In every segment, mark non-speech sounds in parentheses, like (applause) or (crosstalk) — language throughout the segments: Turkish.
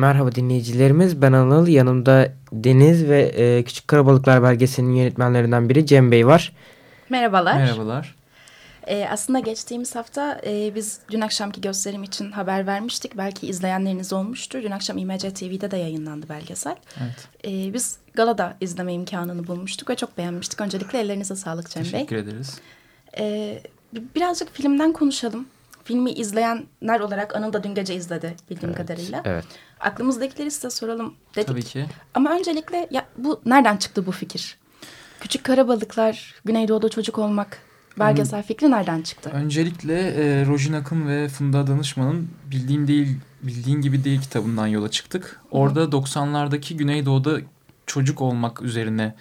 Merhaba dinleyicilerimiz. Ben Anıl. Yanımda Deniz ve e, Küçük Karabalıklar belgeselinin yönetmenlerinden biri Cem Bey var. Merhabalar. Merhabalar. Ee, aslında geçtiğimiz hafta e, biz dün akşamki gösterim için haber vermiştik. Belki izleyenleriniz olmuştur. Dün akşam İMC TV'de de yayınlandı belgesel. Evet. Ee, biz galada izleme imkanını bulmuştuk ve çok beğenmiştik. Öncelikle ellerinize sağlık Cem Bey. Teşekkür ederiz. Ee, birazcık filmden konuşalım. Filmi izleyenler olarak Anıl da dün gece izledi bildiğim Evet, kadarıyla. Evet. Aklımızdakileri size soralım dedik. Tabii ki. Ama öncelikle ya bu nereden çıktı bu fikir? Küçük karabalıklar, Güneydoğu'da çocuk olmak belgesel fikri nereden çıktı? Öncelikle e, Rojin Akın ve Funda Danışman'ın Bildiğin Değil, Bildiğin Gibi Değil kitabından yola çıktık. Orada 90'lardaki Güneydoğu'da çocuk olmak üzerine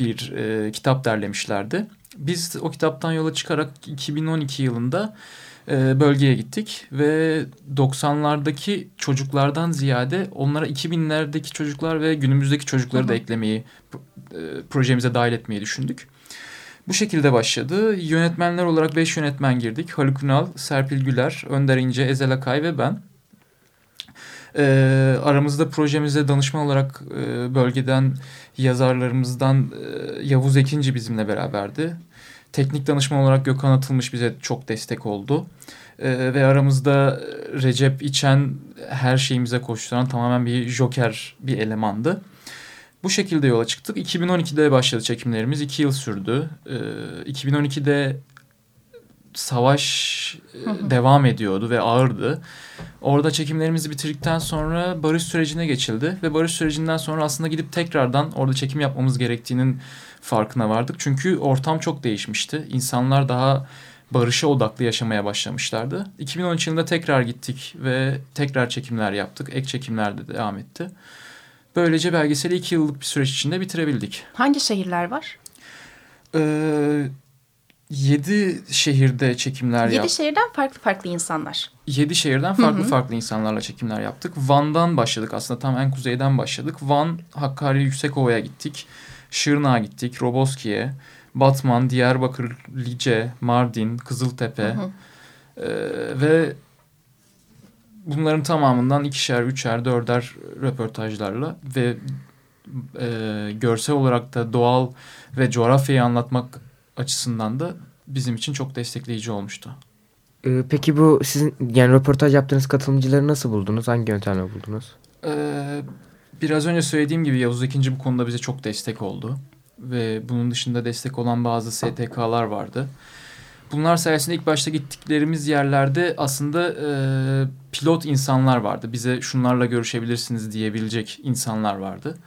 bir e, kitap derlemişlerdi. Biz o kitaptan yola çıkarak 2012 yılında e, bölgeye gittik ve 90'lardaki çocuklardan ziyade onlara 2000'lerdeki çocuklar ve günümüzdeki çocukları Hı hı. da eklemeyi e, projemize dahil etmeyi düşündük. Bu şekilde başladı. Yönetmenler olarak 5 yönetmen girdik. Haluk Ünal, Serpil Güler, Önder İnce, Ezel Akay ve ben. Ee, aramızda projemize danışman olarak e, bölgeden yazarlarımızdan e, Yavuz Ekinci bizimle beraberdi. Teknik danışman olarak Gökhan Atılmış bize çok destek oldu. Ee, ve aramızda Recep İçen her şeyimize koşturan tamamen bir joker bir elemandı. Bu şekilde yola çıktık. 2012'de başladı çekimlerimiz. 2 yıl sürdü. Ee, 2012'de savaş e, devam ediyordu ve ağırdı. Orada çekimlerimizi bitirdikten sonra barış sürecine geçildi. Ve barış sürecinden sonra aslında gidip tekrardan orada çekim yapmamız gerektiğinin farkına vardık. Çünkü ortam çok değişmişti. İnsanlar daha barışa odaklı yaşamaya başlamışlardı. 2013 yılında tekrar gittik ve tekrar çekimler yaptık. Ek çekimler de devam etti. Böylece belgeseli iki yıllık bir süreç içinde bitirebildik. Hangi şehirler var? Ee, 7 şehirde çekimler yaptık. şehirden farklı farklı insanlar. 7 şehirden farklı farklı insanlarla çekimler yaptık. Van'dan başladık aslında tam en kuzeyden başladık. Van, Hakkari, Yüksekova'ya gittik. Şırnak'a gittik, Roboski'ye, Batman, Diyarbakır, Lice, Mardin, Kızıltepe. Hı hı. Ee, ve bunların tamamından ikişer, üçer, dörder röportajlarla ve e, görsel olarak da doğal ve coğrafyayı anlatmak açısından da bizim için çok destekleyici olmuştu. Ee, peki bu sizin yani röportaj yaptığınız katılımcıları nasıl buldunuz? Hangi yöntemle buldunuz? Ee, biraz önce söylediğim gibi Yavuz İkinci bu konuda bize çok destek oldu. Ve bunun dışında destek olan bazı STK'lar vardı. Bunlar sayesinde ilk başta gittiklerimiz yerlerde aslında e, pilot insanlar vardı. Bize şunlarla görüşebilirsiniz diyebilecek insanlar vardı.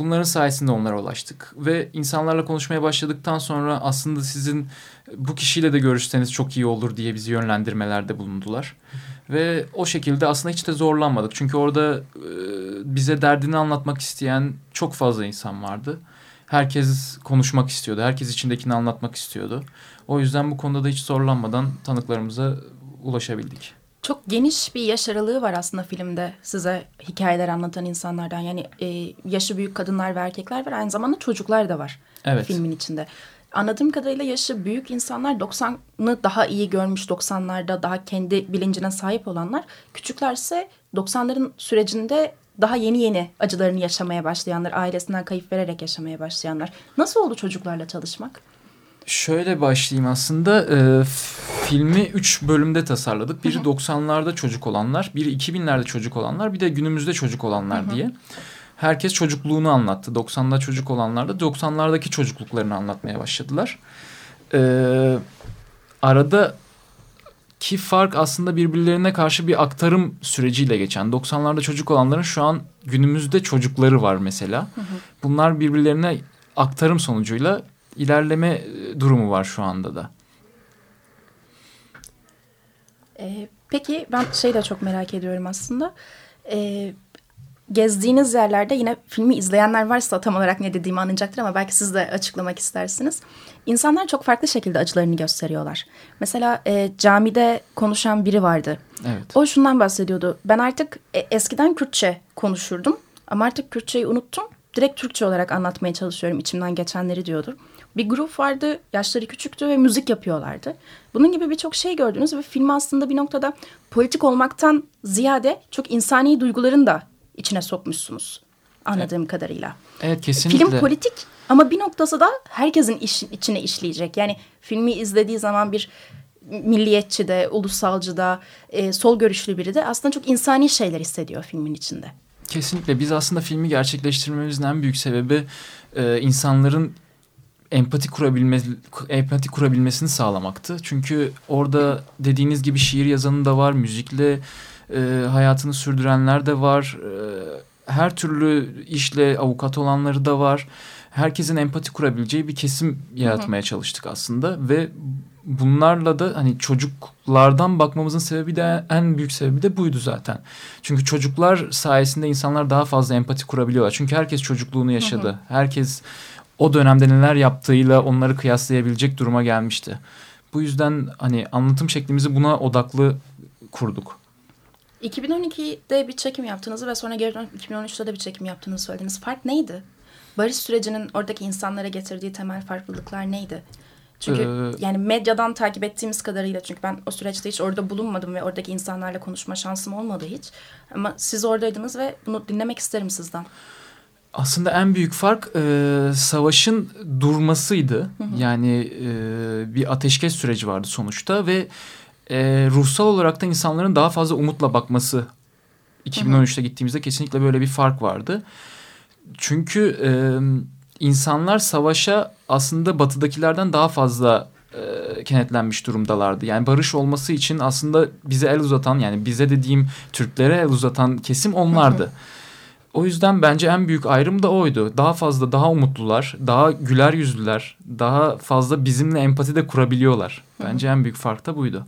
Bunların sayesinde onlara ulaştık. Ve insanlarla konuşmaya başladıktan sonra aslında sizin bu kişiyle de görüşseniz çok iyi olur diye bizi yönlendirmelerde bulundular. Ve o şekilde aslında hiç de zorlanmadık. Çünkü orada e, bize derdini anlatmak isteyen çok fazla insan vardı. Herkes konuşmak istiyordu. Herkes içindekini anlatmak istiyordu. O yüzden bu konuda da hiç zorlanmadan tanıklarımıza ulaşabildik. Çok geniş bir yaş aralığı var aslında filmde size hikayeler anlatan insanlardan. Yani e, yaşı büyük kadınlar ve erkekler var. Aynı zamanda çocuklar da var Evet. filmin içinde. Anladığım kadarıyla yaşı büyük insanlar 90'ı daha iyi görmüş 90'larda daha kendi bilincine sahip olanlar. Küçükler ise 90'ların sürecinde daha yeni yeni acılarını yaşamaya başlayanlar, ailesinden kayıp vererek yaşamaya başlayanlar. Nasıl oldu çocuklarla çalışmak? Şöyle başlayayım aslında. F- filmi 3 bölümde tasarladık. Biri 90'larda çocuk olanlar, biri 2000'lerde çocuk olanlar, bir de günümüzde çocuk olanlar diye. Herkes çocukluğunu anlattı. 90'da çocuk olanlar da 90'lardaki çocukluklarını anlatmaya başladılar. Ee, arada ki fark aslında birbirlerine karşı bir aktarım süreciyle geçen. 90'larda çocuk olanların şu an günümüzde çocukları var mesela. Bunlar birbirlerine aktarım sonucuyla ilerleme durumu var şu anda da. Ee, peki ben şey de çok merak ediyorum aslında. Ee, gezdiğiniz yerlerde yine filmi izleyenler varsa tam olarak ne dediğimi anlayacaktır ama belki siz de açıklamak istersiniz. İnsanlar çok farklı şekilde acılarını gösteriyorlar. Mesela e, camide konuşan biri vardı. Evet. O şundan bahsediyordu. Ben artık e, eskiden Kürtçe konuşurdum ama artık Kürtçeyi unuttum. Direkt Türkçe olarak anlatmaya çalışıyorum içimden geçenleri diyordu. Bir grup vardı, yaşları küçüktü ve müzik yapıyorlardı. Bunun gibi birçok şey gördünüz ve film aslında bir noktada politik olmaktan ziyade çok insani duyguların da içine sokmuşsunuz anladığım evet. kadarıyla. Evet kesinlikle. Film politik ama bir noktası da herkesin iş, içine işleyecek. Yani filmi izlediği zaman bir milliyetçi de, ulusalcı da, e, sol görüşlü biri de aslında çok insani şeyler hissediyor filmin içinde. Kesinlikle biz aslında filmi gerçekleştirmemizin en büyük sebebi e, insanların empati kurabilme empati kurabilmesini sağlamaktı. Çünkü orada dediğiniz gibi şiir yazanı da var, müzikle e, hayatını sürdürenler de var. E, her türlü işle avukat olanları da var. Herkesin empati kurabileceği bir kesim yaratmaya çalıştık aslında ve bunlarla da hani çocuklardan bakmamızın sebebi de en büyük sebebi de buydu zaten. Çünkü çocuklar sayesinde insanlar daha fazla empati kurabiliyorlar. Çünkü herkes çocukluğunu yaşadı. Herkes o dönemde neler yaptığıyla onları kıyaslayabilecek duruma gelmişti. Bu yüzden hani anlatım şeklimizi buna odaklı kurduk. 2012'de bir çekim yaptığınızı ve sonra geri dönüp 2013'te de bir çekim yaptığınızı söylediniz. Fark neydi? Barış sürecinin oradaki insanlara getirdiği temel farklılıklar neydi? Çünkü ee, yani medyadan takip ettiğimiz kadarıyla çünkü ben o süreçte hiç orada bulunmadım ve oradaki insanlarla konuşma şansım olmadı hiç. Ama siz oradaydınız ve bunu dinlemek isterim sizden. Aslında en büyük fark e, savaşın durmasıydı. Hı hı. Yani e, bir ateşkes süreci vardı sonuçta ve e, ruhsal olarak da insanların daha fazla umutla bakması 2013'te gittiğimizde kesinlikle böyle bir fark vardı. Çünkü e, insanlar savaşa aslında batıdakilerden daha fazla e, kenetlenmiş durumdalardı. Yani barış olması için aslında bize el uzatan yani bize dediğim Türklere el uzatan kesim onlardı. O yüzden bence en büyük ayrım da oydu. Daha fazla, daha umutlular, daha güler yüzlüler, daha fazla bizimle empati de kurabiliyorlar. Bence en büyük fark da buydu.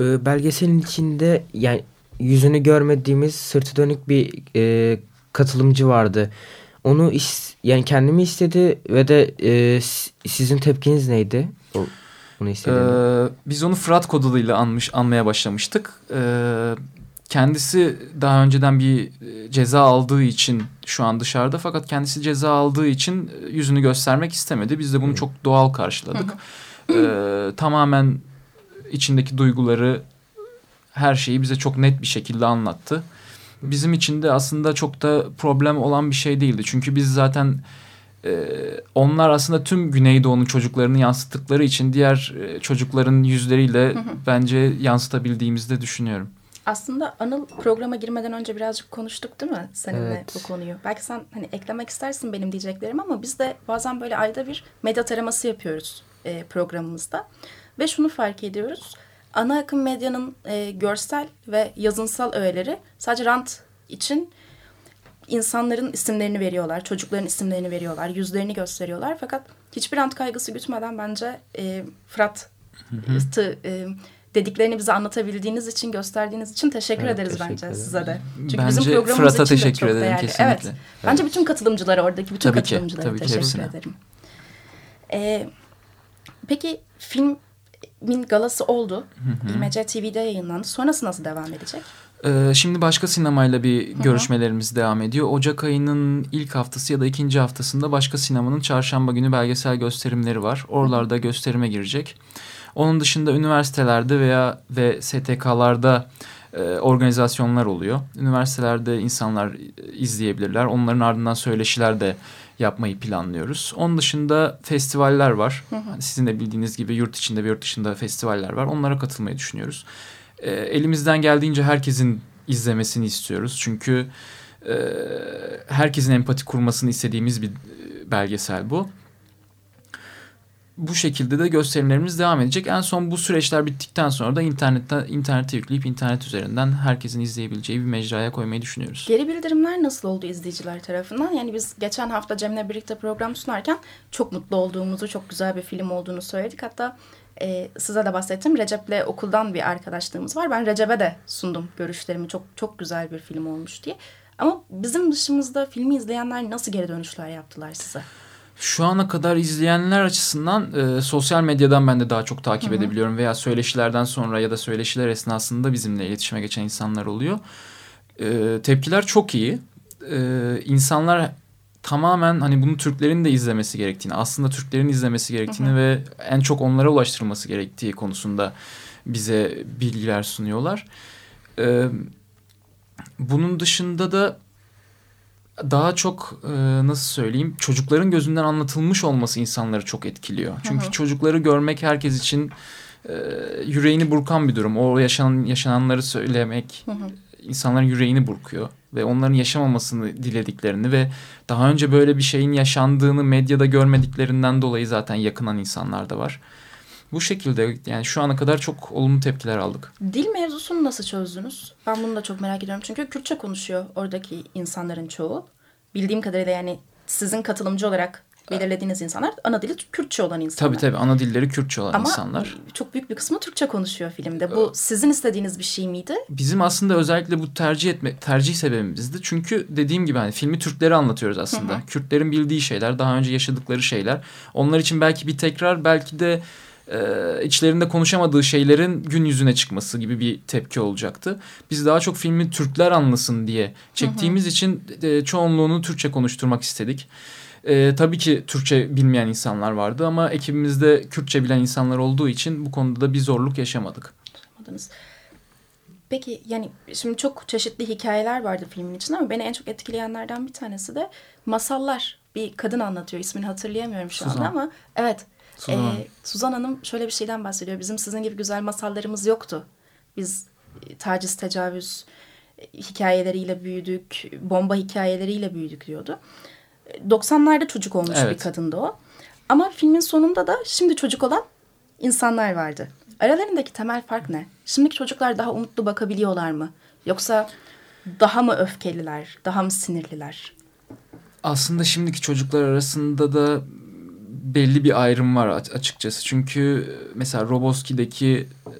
Ee, belgeselin içinde yani yüzünü görmediğimiz sırtı dönük bir e, katılımcı vardı. Onu is, yani kendimi istedi ve de e, sizin tepkiniz neydi? O, onu ee, biz onu Fırat koduyla anmış anmaya başlamıştık. Ee, kendisi daha önceden bir e, ceza aldığı için şu an dışarıda fakat kendisi ceza aldığı için e, yüzünü göstermek istemedi. Biz de bunu çok doğal karşıladık. ee, tamamen içindeki duyguları her şeyi bize çok net bir şekilde anlattı. Bizim için de aslında çok da problem olan bir şey değildi. Çünkü biz zaten e, onlar aslında tüm Güneydoğu'nun çocuklarını yansıttıkları için diğer e, çocukların yüzleriyle bence yansıtabildiğimizi de düşünüyorum. Aslında Anıl programa girmeden önce birazcık konuştuk değil mi seninle evet. bu konuyu? Belki sen hani eklemek istersin benim diyeceklerim ama biz de bazen böyle ayda bir medya taraması yapıyoruz e, programımızda. Ve şunu fark ediyoruz. Ana akım medyanın e, görsel ve yazınsal öğeleri sadece rant için insanların isimlerini veriyorlar. Çocukların isimlerini veriyorlar. Yüzlerini gösteriyorlar. Fakat hiçbir rant kaygısı gütmeden bence e, Fırat'ı e, dediklerini bize anlatabildiğiniz için, gösterdiğiniz için teşekkür evet, ederiz teşekkür bence ederim. size de. Çünkü bence bizim programımız Fırat'a için teşekkür de çok ederim değerli. Kesinlikle. Evet. evet. Bence bütün katılımcılara, oradaki bütün tabii katılımcılara ki, tabii teşekkür ki ederim. Ee, peki film Min galası oldu. Hı hı. IMC TV'de yayınlandı. Sonrası nasıl devam edecek? Ee, şimdi başka sinemayla bir hı görüşmelerimiz devam ediyor. Ocak ayının ilk haftası ya da ikinci haftasında başka sinemanın çarşamba günü belgesel gösterimleri var. Oralarda gösterime girecek. Onun dışında üniversitelerde veya ve STK'larda e, organizasyonlar oluyor. Üniversitelerde insanlar izleyebilirler. Onların ardından söyleşiler de yapmayı planlıyoruz. Onun dışında festivaller var. Hı hı. Sizin de bildiğiniz gibi yurt içinde ve yurt dışında festivaller var. Onlara katılmayı düşünüyoruz. E, elimizden geldiğince herkesin izlemesini istiyoruz. Çünkü e, herkesin empati kurmasını istediğimiz bir belgesel bu. Bu şekilde de gösterimlerimiz devam edecek. En son bu süreçler bittikten sonra da internette internete yükleyip internet üzerinden herkesin izleyebileceği bir mecraya koymayı düşünüyoruz. Geri bildirimler nasıl oldu izleyiciler tarafından? Yani biz geçen hafta Cem'le birlikte program sunarken çok mutlu olduğumuzu, çok güzel bir film olduğunu söyledik. Hatta e, size de bahsettim. Recep'le okuldan bir arkadaşlığımız var. Ben Recep'e de sundum görüşlerimi. Çok çok güzel bir film olmuş diye. Ama bizim dışımızda filmi izleyenler nasıl geri dönüşler yaptılar size? Şu ana kadar izleyenler açısından e, sosyal medyadan ben de daha çok takip Hı -hı. edebiliyorum veya söyleşilerden sonra ya da söyleşiler esnasında bizimle iletişime geçen insanlar oluyor. E, tepkiler çok iyi. E, insanlar tamamen hani bunu Türklerin de izlemesi gerektiğini, aslında Türklerin izlemesi gerektiğini Hı -hı. ve en çok onlara ulaştırılması gerektiği konusunda bize bilgiler sunuyorlar. E, bunun dışında da daha çok e, nasıl söyleyeyim çocukların gözünden anlatılmış olması insanları çok etkiliyor. Çünkü hı hı. çocukları görmek herkes için e, yüreğini burkan bir durum. O yaşanan yaşananları söylemek hı hı. insanların yüreğini burkuyor ve onların yaşamamasını dilediklerini ve daha önce böyle bir şeyin yaşandığını medyada görmediklerinden dolayı zaten yakınan insanlar da var. Bu şekilde yani şu ana kadar çok olumlu tepkiler aldık. Dil mevzusunu nasıl çözdünüz? Ben bunu da çok merak ediyorum. Çünkü Kürtçe konuşuyor oradaki insanların çoğu. Bildiğim kadarıyla yani sizin katılımcı olarak belirlediğiniz insanlar ana dili Kürtçe olan insanlar. Tabii tabii ana dilleri Kürtçe olan Ama insanlar. Ama çok büyük bir kısmı Türkçe konuşuyor filmde. Bu sizin istediğiniz bir şey miydi? Bizim aslında özellikle bu tercih etme tercih sebebimizdi. Çünkü dediğim gibi hani filmi Türkleri anlatıyoruz aslında. Hı hı. Kürtlerin bildiği şeyler, daha önce yaşadıkları şeyler. Onlar için belki bir tekrar, belki de e, içlerinde konuşamadığı şeylerin gün yüzüne çıkması gibi bir tepki olacaktı. Biz daha çok filmi Türkler anlasın diye çektiğimiz hı hı. için e, çoğunluğunu Türkçe konuşturmak istedik. E, tabii ki Türkçe bilmeyen insanlar vardı ama ekibimizde Kürtçe bilen insanlar olduğu için bu konuda da bir zorluk yaşamadık. Yaşamadınız. Peki yani şimdi çok çeşitli hikayeler vardı filmin içinde ama beni en çok etkileyenlerden bir tanesi de masallar. Bir kadın anlatıyor ismini hatırlayamıyorum şu Suzan. anda ama evet Suzan. Ee, Suzan Hanım şöyle bir şeyden bahsediyor. Bizim sizin gibi güzel masallarımız yoktu. Biz e, taciz, tecavüz e, hikayeleriyle büyüdük, bomba hikayeleriyle büyüdük diyordu. 90'larda çocuk olmuş evet. bir kadındı o. Ama filmin sonunda da şimdi çocuk olan insanlar vardı. Aralarındaki temel fark ne? Şimdiki çocuklar daha umutlu bakabiliyorlar mı? Yoksa daha mı öfkeliler, daha mı sinirliler? Aslında şimdiki çocuklar arasında da belli bir ayrım var açıkçası. Çünkü e, mesela Roboski'deki e,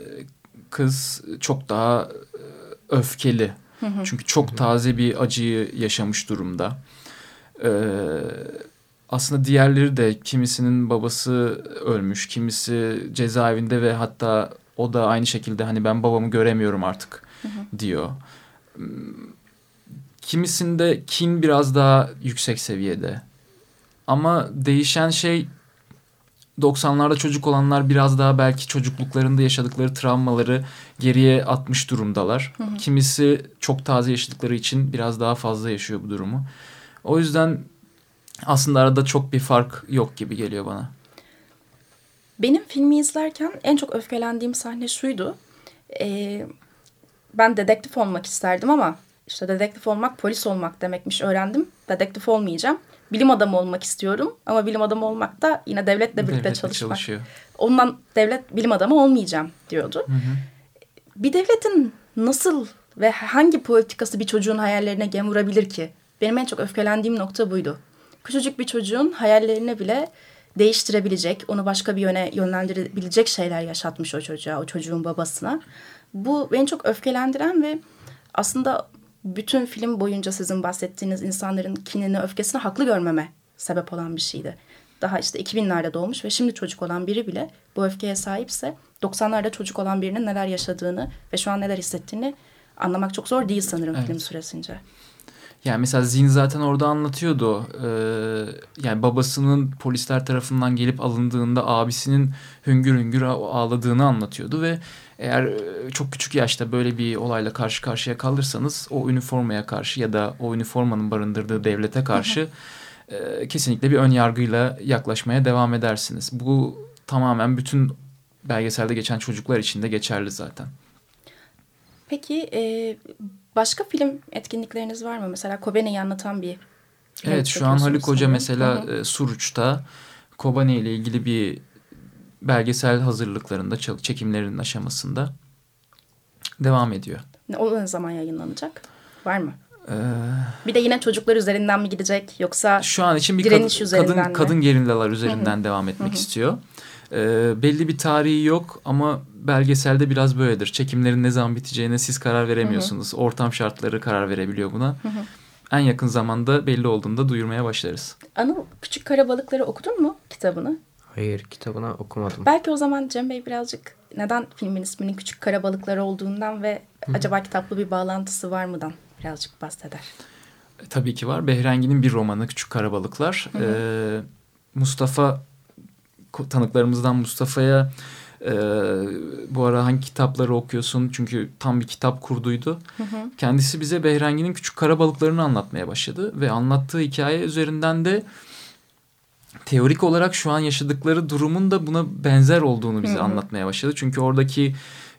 kız çok daha e, öfkeli. Hı hı. Çünkü çok taze bir acıyı yaşamış durumda. Ee, aslında diğerleri de kimisinin babası ölmüş, kimisi cezaevinde ve hatta o da aynı şekilde hani ben babamı göremiyorum artık hı diyor. Kimisinde kin biraz daha yüksek seviyede. Ama değişen şey 90'larda çocuk olanlar biraz daha belki çocukluklarında yaşadıkları travmaları geriye atmış durumdalar. Hı hı. Kimisi çok taze yaşadıkları için biraz daha fazla yaşıyor bu durumu. O yüzden aslında arada çok bir fark yok gibi geliyor bana. Benim filmi izlerken en çok öfkelendiğim sahne şuydu. Ee, ben dedektif olmak isterdim ama işte dedektif olmak polis olmak demekmiş öğrendim. Dedektif olmayacağım bilim adamı olmak istiyorum ama bilim adamı olmak da yine devletle birlikte devletle çalışmak. Çalışıyor. Ondan devlet bilim adamı olmayacağım diyordu. Hı hı. Bir devletin nasıl ve hangi politikası bir çocuğun hayallerine gem vurabilir ki? Benim en çok öfkelendiğim nokta buydu. Küçücük bir çocuğun hayallerini bile değiştirebilecek, onu başka bir yöne yönlendirebilecek şeyler yaşatmış o çocuğa, o çocuğun babasına. Bu beni çok öfkelendiren ve aslında bütün film boyunca sizin bahsettiğiniz insanların kinini, öfkesini haklı görmeme sebep olan bir şeydi. Daha işte 2000'lerde doğmuş ve şimdi çocuk olan biri bile bu öfkeye sahipse 90'larda çocuk olan birinin neler yaşadığını ve şu an neler hissettiğini anlamak çok zor değil sanırım evet. film süresince. Yani mesela Zin zaten orada anlatıyordu. Ee, yani babasının polisler tarafından gelip alındığında abisinin hüngür hüngür ağladığını anlatıyordu ve eğer e, çok küçük yaşta böyle bir olayla karşı karşıya kalırsanız o üniformaya karşı ya da o üniformanın barındırdığı devlete karşı e, kesinlikle bir ön yargıyla yaklaşmaya devam edersiniz. Bu tamamen bütün belgeselde geçen çocuklar için de geçerli zaten. Peki e, başka film etkinlikleriniz var mı? Mesela Kobani'yi anlatan bir Evet şu an Haluk Hoca mesela e, Suruç'ta Kobani ile ilgili bir belgesel hazırlıklarında, çekimlerinin aşamasında devam ediyor. O ne zaman yayınlanacak? Var mı? Ee, bir de yine çocuklar üzerinden mi gidecek yoksa şu an için bir direniş kad kadın mi? kadın gerillalar üzerinden Hı-hı. devam etmek Hı-hı. istiyor. Ee, belli bir tarihi yok ama belgeselde biraz böyledir. Çekimlerin ne zaman biteceğine siz karar veremiyorsunuz. Hı-hı. Ortam şartları karar verebiliyor buna. Hı-hı. En yakın zamanda belli olduğunda duyurmaya başlarız. Anıl Küçük Karabalıkları okudun mu kitabını? Hayır kitabını okumadım. Belki o zaman Cem Bey birazcık neden filmin isminin Küçük Karabalıklar olduğundan ve Hı. acaba kitaplı bir bağlantısı var mıdan birazcık bahseder. E, tabii ki var. Behrengi'nin bir romanı Küçük Karabalıklar. Hı hı. Ee, Mustafa tanıklarımızdan Mustafa'ya e, bu ara hangi kitapları okuyorsun? Çünkü tam bir kitap kurduydu. Hı hı. Kendisi bize Behrengi'nin Küçük Karabalıklarını anlatmaya başladı. Ve anlattığı hikaye üzerinden de teorik olarak şu an yaşadıkları durumun da buna benzer olduğunu bize hı hı. anlatmaya başladı. Çünkü oradaki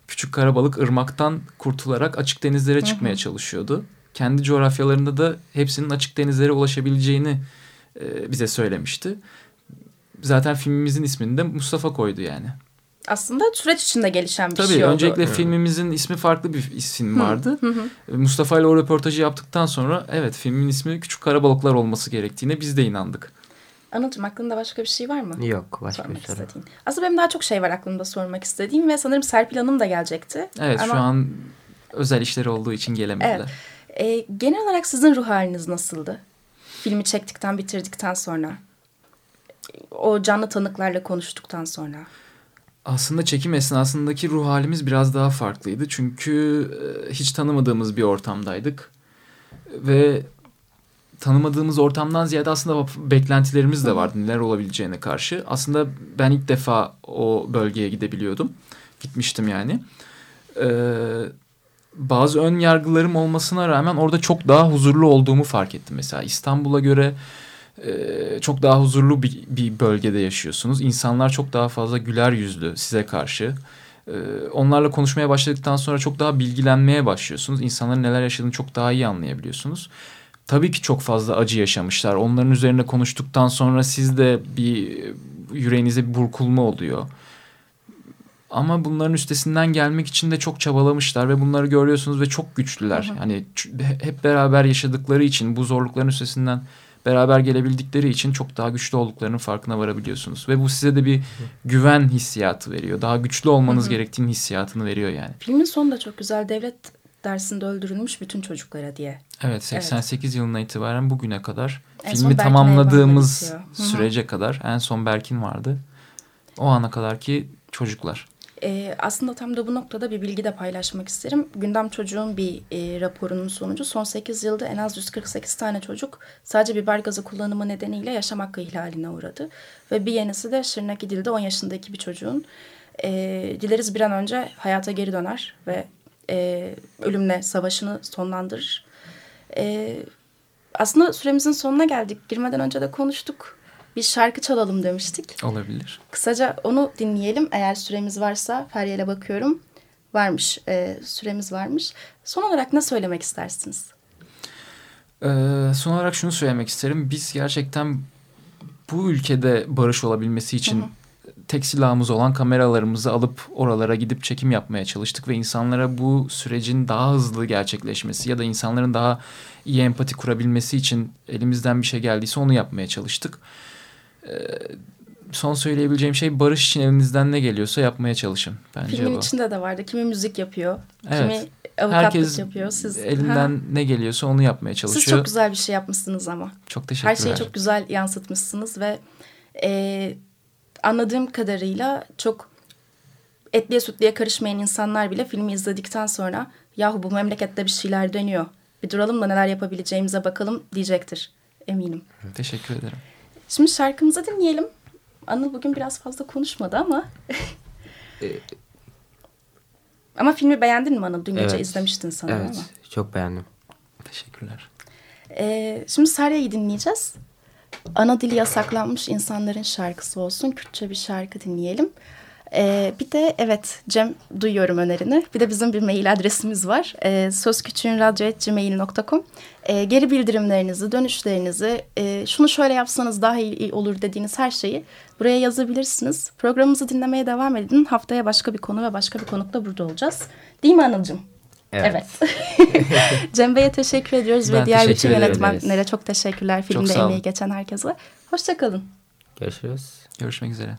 küçük karabalık ırmaktan kurtularak açık denizlere hı hı. çıkmaya çalışıyordu. Kendi coğrafyalarında da hepsinin açık denizlere ulaşabileceğini e, bize söylemişti. Zaten filmimizin ismini de Mustafa koydu yani. Aslında süreç içinde gelişen bir Tabii, şey oldu. Tabii öncelikle filmimizin ismi farklı bir isim vardı. Hı hı. Mustafa ile o röportajı yaptıktan sonra evet filmin ismi Küçük Karabalıklar olması gerektiğine biz de inandık. Anılcım aklında başka bir şey var mı? Yok başka sormak bir soru. Istediğin. Aslında benim daha çok şey var aklımda sormak istediğim ve sanırım Serpil Hanım da gelecekti. Evet Ama... şu an özel işleri olduğu için gelemediler. Evet. Ee, genel olarak sizin ruh haliniz nasıldı? Filmi çektikten bitirdikten sonra. O canlı tanıklarla konuştuktan sonra. Aslında çekim esnasındaki ruh halimiz biraz daha farklıydı. Çünkü e, hiç tanımadığımız bir ortamdaydık. Ve tanımadığımız ortamdan ziyade aslında beklentilerimiz de vardı neler olabileceğine karşı. Aslında ben ilk defa o bölgeye gidebiliyordum. Gitmiştim yani. Ee, bazı ön yargılarım olmasına rağmen orada çok daha huzurlu olduğumu fark ettim. Mesela İstanbul'a göre e, çok daha huzurlu bir, bir bölgede yaşıyorsunuz. İnsanlar çok daha fazla güler yüzlü size karşı. Ee, onlarla konuşmaya başladıktan sonra çok daha bilgilenmeye başlıyorsunuz. İnsanların neler yaşadığını çok daha iyi anlayabiliyorsunuz tabii ki çok fazla acı yaşamışlar. Onların üzerine konuştuktan sonra sizde bir yüreğinize bir burkulma oluyor. Ama bunların üstesinden gelmek için de çok çabalamışlar ve bunları görüyorsunuz ve çok güçlüler. Hı hı. Yani hep beraber yaşadıkları için bu zorlukların üstesinden beraber gelebildikleri için çok daha güçlü olduklarının farkına varabiliyorsunuz. Ve bu size de bir güven hissiyatı veriyor. Daha güçlü olmanız gerektiğini hissiyatını veriyor yani. Filmin sonu da çok güzel. Devlet dersinde öldürülmüş bütün çocuklara diye. Evet 88 evet. yılına itibaren bugüne kadar en filmi tamamladığımız sürece kadar en son Berkin vardı. O ana kadar ki çocuklar. Ee, aslında tam da bu noktada bir bilgi de paylaşmak isterim. Gündem Çocuğun bir e, raporunun sonucu son 8 yılda en az 148 tane çocuk sadece biber gazı kullanımı nedeniyle yaşam hakkı ihlaline uğradı. Ve bir yenisi de Şırnak İdil'de 10 yaşındaki bir çocuğun e, dileriz bir an önce hayata geri döner ve e, ölümle savaşını sonlandırır. E, aslında süremizin sonuna geldik. Girmeden önce de konuştuk. Bir şarkı çalalım demiştik. Olabilir. Kısaca onu dinleyelim. Eğer süremiz varsa Feryal'e bakıyorum. Varmış, e, süremiz varmış. Son olarak ne söylemek istersiniz? Ee, son olarak şunu söylemek isterim. Biz gerçekten bu ülkede barış olabilmesi için... Hı hı tek silahımız olan kameralarımızı alıp oralara gidip çekim yapmaya çalıştık ve insanlara bu sürecin daha hızlı gerçekleşmesi ya da insanların daha iyi empati kurabilmesi için elimizden bir şey geldiyse onu yapmaya çalıştık. Ee, son söyleyebileceğim şey barış için elinizden ne geliyorsa yapmaya çalışın. Bence Filmin bu. içinde de vardı. Kimi müzik yapıyor, evet. kimi avukatlık Herkes yapıyor. Siz elinden ha. ne geliyorsa onu yapmaya çalışıyor. Siz çok güzel bir şey yapmışsınız ama. Çok teşekkürler. Her şeyi çok güzel yansıtmışsınız ve e, anladığım kadarıyla çok etliye sütliye karışmayan insanlar bile filmi izledikten sonra yahu bu memlekette bir şeyler dönüyor. Bir duralım da neler yapabileceğimize bakalım diyecektir eminim. Teşekkür ederim. Şimdi şarkımızı dinleyelim. Anıl bugün biraz fazla konuşmadı ama. Ee, ama filmi beğendin mi Anıl? Dün gece evet. izlemiştin sanırım evet, ama. çok beğendim. Teşekkürler. Ee, şimdi Sarya'yı dinleyeceğiz ana dili yasaklanmış insanların şarkısı olsun. Kürtçe bir şarkı dinleyelim. Ee, bir de evet Cem duyuyorum önerini. Bir de bizim bir mail adresimiz var. Ee, sözküçüğünradyo.gmail.com ee, Geri bildirimlerinizi, dönüşlerinizi, e, şunu şöyle yapsanız daha iyi olur dediğiniz her şeyi buraya yazabilirsiniz. Programımızı dinlemeye devam edin. Haftaya başka bir konu ve başka bir konukla burada olacağız. Değil mi Anılcığım? Evet. evet. (laughs) Cem Bey'e teşekkür ediyoruz ben ve diğer bütün yönetmenlere çok teşekkürler. Filmde çok emeği geçen herkese. Hoşçakalın. Görüşürüz. Görüşmek üzere.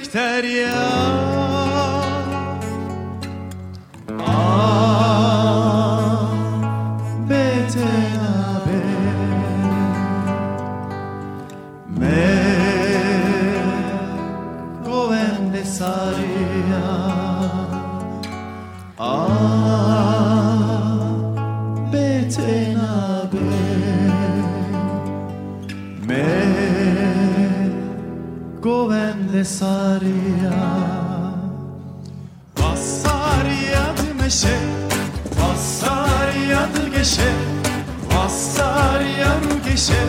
dur bekter ya Vesaria Vassariyadı meşe Vassariyadı geçe Vassariyadı geçe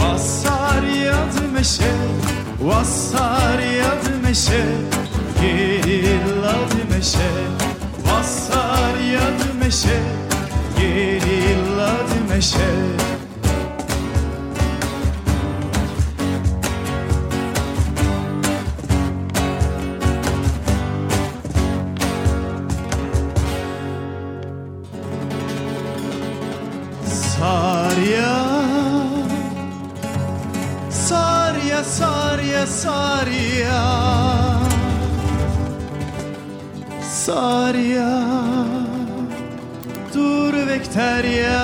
Vassariyadı meşe Vassariyadı meşe Gerilladı meşe Vassariyadı meşe Gerilladı meşe Saria Vekterya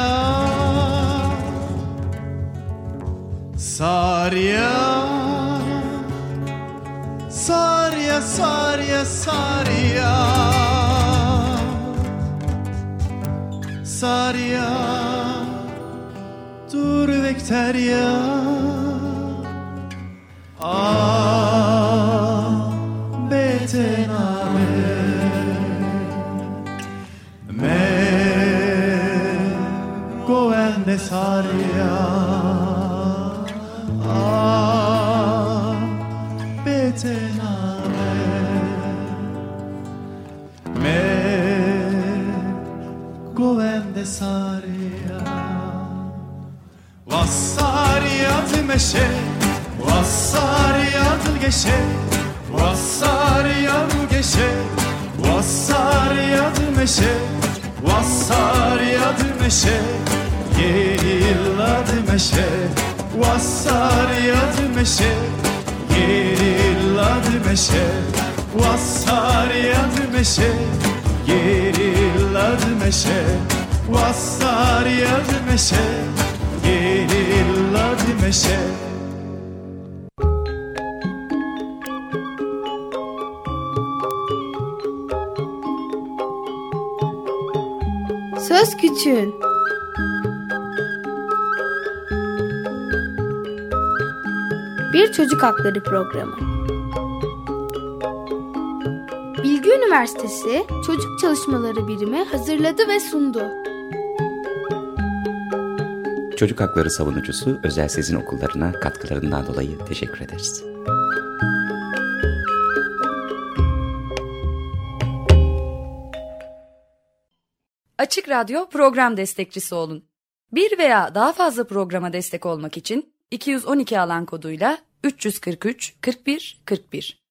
Saria Saria Saria Saria Saria Dur Vekterya necesaria. Ah, vete me govende saria. Vassariyat meşe, vassariyat geçe, vassariyat geçe, vassariyat meşe, vassariyat meşe. Gerillad meşe Vassariyad meşe. Gerillad meşe Vassariyad meşe. Gerillad meşe Vassariyad meşe. Gerillad meşe. Söz Küçüğün Bir Çocuk Hakları Programı Bilgi Üniversitesi Çocuk Çalışmaları Birimi hazırladı ve sundu. Çocuk Hakları Savunucusu Özel Sezin Okullarına katkılarından dolayı teşekkür ederiz. Açık Radyo program destekçisi olun. Bir veya daha fazla programa destek olmak için 212 alan koduyla 343 41 41